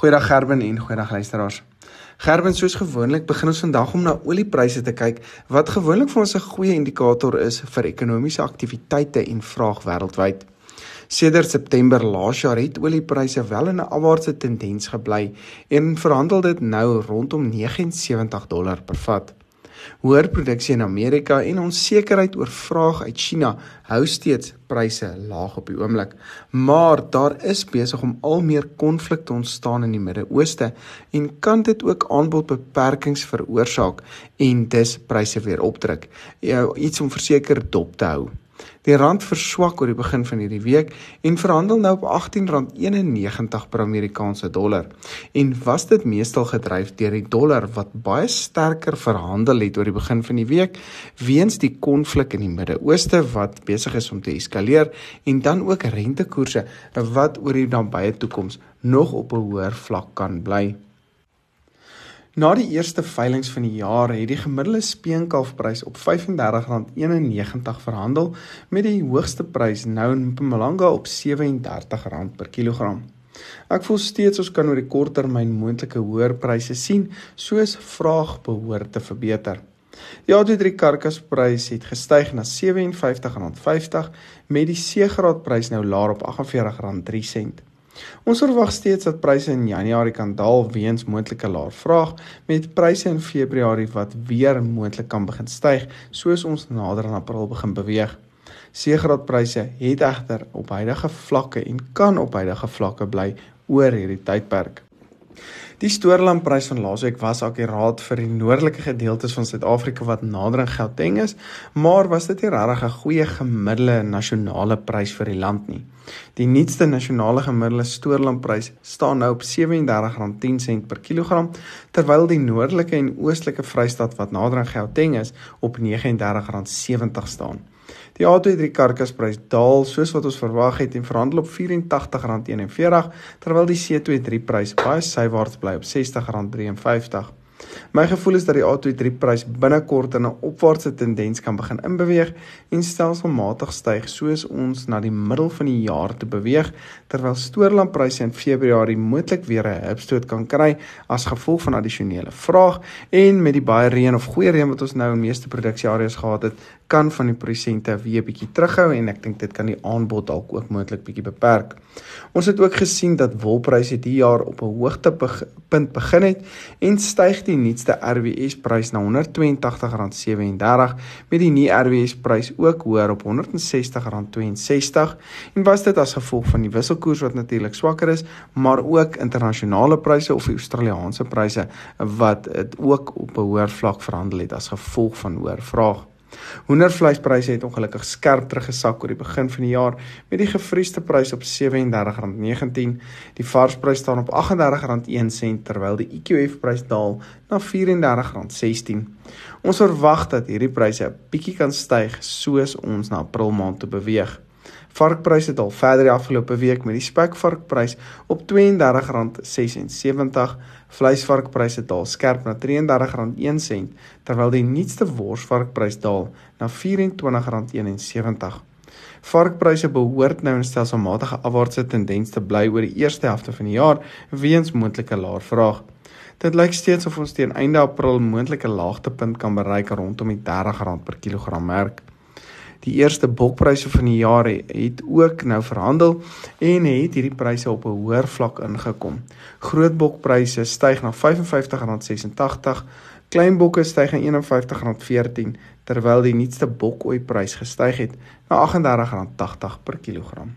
Goeiedag Gerben en goeiedag luisteraars. Gerben, soos gewoonlik begin ons vandag om na oliepryse te kyk wat gewoonlik vir ons 'n goeie indikator is vir ekonomiese aktiwiteite en vraag wêreldwyd. Sedert September laas jaar het oliepryse wel in 'n afwaartse tendens gebly en verhandel dit nou rondom 79 dollar per vat. Hoër produksie in Amerika en onsekerheid oor vraag uit China hou steeds pryse laag op die oomblik. Maar daar is besig om al meer konflik te ontstaan in die Midde-Ooste en kan dit ook aanbodbeperkings veroorsaak en dus pryse weer opdruk. Iets om verseker dop te hou. Die rand verswak oor die begin van hierdie week en verhandel nou op R18.91 per Amerikaanse dollar. En was dit meestal gedryf deur die dollar wat baie sterker verhandel het oor die begin van die week weens die konflik in die Midde-Ooste wat besig is om te eskaleer en dan ook rentekoerse wat oor die nabye toekoms nog op 'n hoër vlak kan bly. Na die eerste veilinge van die jaar het die gemiddelde speenkalfprys op R35.91 verhandel met die hoogste prys nou in Mpumalanga op R37 per kilogram. Ek voel steeds ons kan oor die korttermyn moontlike hoër pryse sien soos vraag behoort te verbeter. Die A23 karkasprys het gestyg na R57.50 met die C-graadprys nou laer op R48.03. Ons verwag steeds dat pryse in Januarie kan daal weens moontlike laer vraag met pryse in Februarie wat weer moontlik kan begin styg soos ons nader aan April begin beweeg. Seegraadpryse het egter op huidige vlakke en kan op huidige vlakke bly oor hierdie tydperk. Die stoorlandprys van laasweek was akuraat vir die noordelike gedeeltes van Suid-Afrika wat nader aan Gauteng is, maar was dit nie regtig 'n goeie gemiddelde nasionale prys vir die land nie. Die nuutste nasionale gemiddelde stoorlandprys staan nou op R37.10 per kilogram, terwyl die noordelike en oostelike Vrystaat wat nader aan Gauteng is, op R39.70 staan. Die A23 karkasprys daal soos wat ons verwag het en verhandel op R84.41 terwyl die C23 prys baie sywaarts bly op R60.53. My gevoel is dat die A23 prys binnekort in 'n opwaartse tendens kan begin inbeweeg en stelselmatig styg soos ons na die middel van die jaar te beweeg terwyl stoorlandpryse in Februarie moontlik weer 'n hupstoot kan kry as gevolg van addisionele vraag en met die baie reën of goeie reën wat ons nou in meeste produksieareas gehad het, kan van die prosente weer bietjie terughou en ek dink dit kan die aanbod dalk ook moontlik bietjie beperk. Ons het ook gesien dat wolpryse die jaar op 'n hoogtepunt begin het en styg die nuutste RWS prys na R182.37 met die nuwe RWS prys ook hoër op R160.62 en was dit as gevolg van die wisselkoers wat natuurlik swakker is, maar ook internasionale pryse of die Australiese pryse wat dit ook op 'n hoër vlak verhandel het as gevolg van hoër vraag. Hoendervleispryse het ongelukkig skerp teruggesak oor die begin van die jaar met die gevriesde prys op R37.19. Die varsprys staan op R38.01 terwyl die IQF prys daal na R34.16. Ons verwag dat hierdie pryse 'n bietjie kan styg soos ons na April maand toe beweeg. Varkpryse daal verder die afgelope week met die spekvarkprys op R32.76. Vleisvarkpryse daal skerp na R33.01 terwyl die nuutste worsvarkprys daal na R24.71. Varkpryse behoort nou in stelselmatige afwaartse tendens te bly oor die eerste helfte van die jaar weens moontlike laer vraag. Dit lyk steeds of ons teen einde April moontlike laagtepunt kan bereik rondom die R30 per kilogram merk. Die eerste bokpryse van die jaar het ook nou verhandel en het hierdie pryse op 'n hoër vlak ingekom. Groot bokpryse styg na R55.86, klein bokke styg na R51.14 terwyl die nuutste bokooi prys gestyg het na R38.80 per kilogram.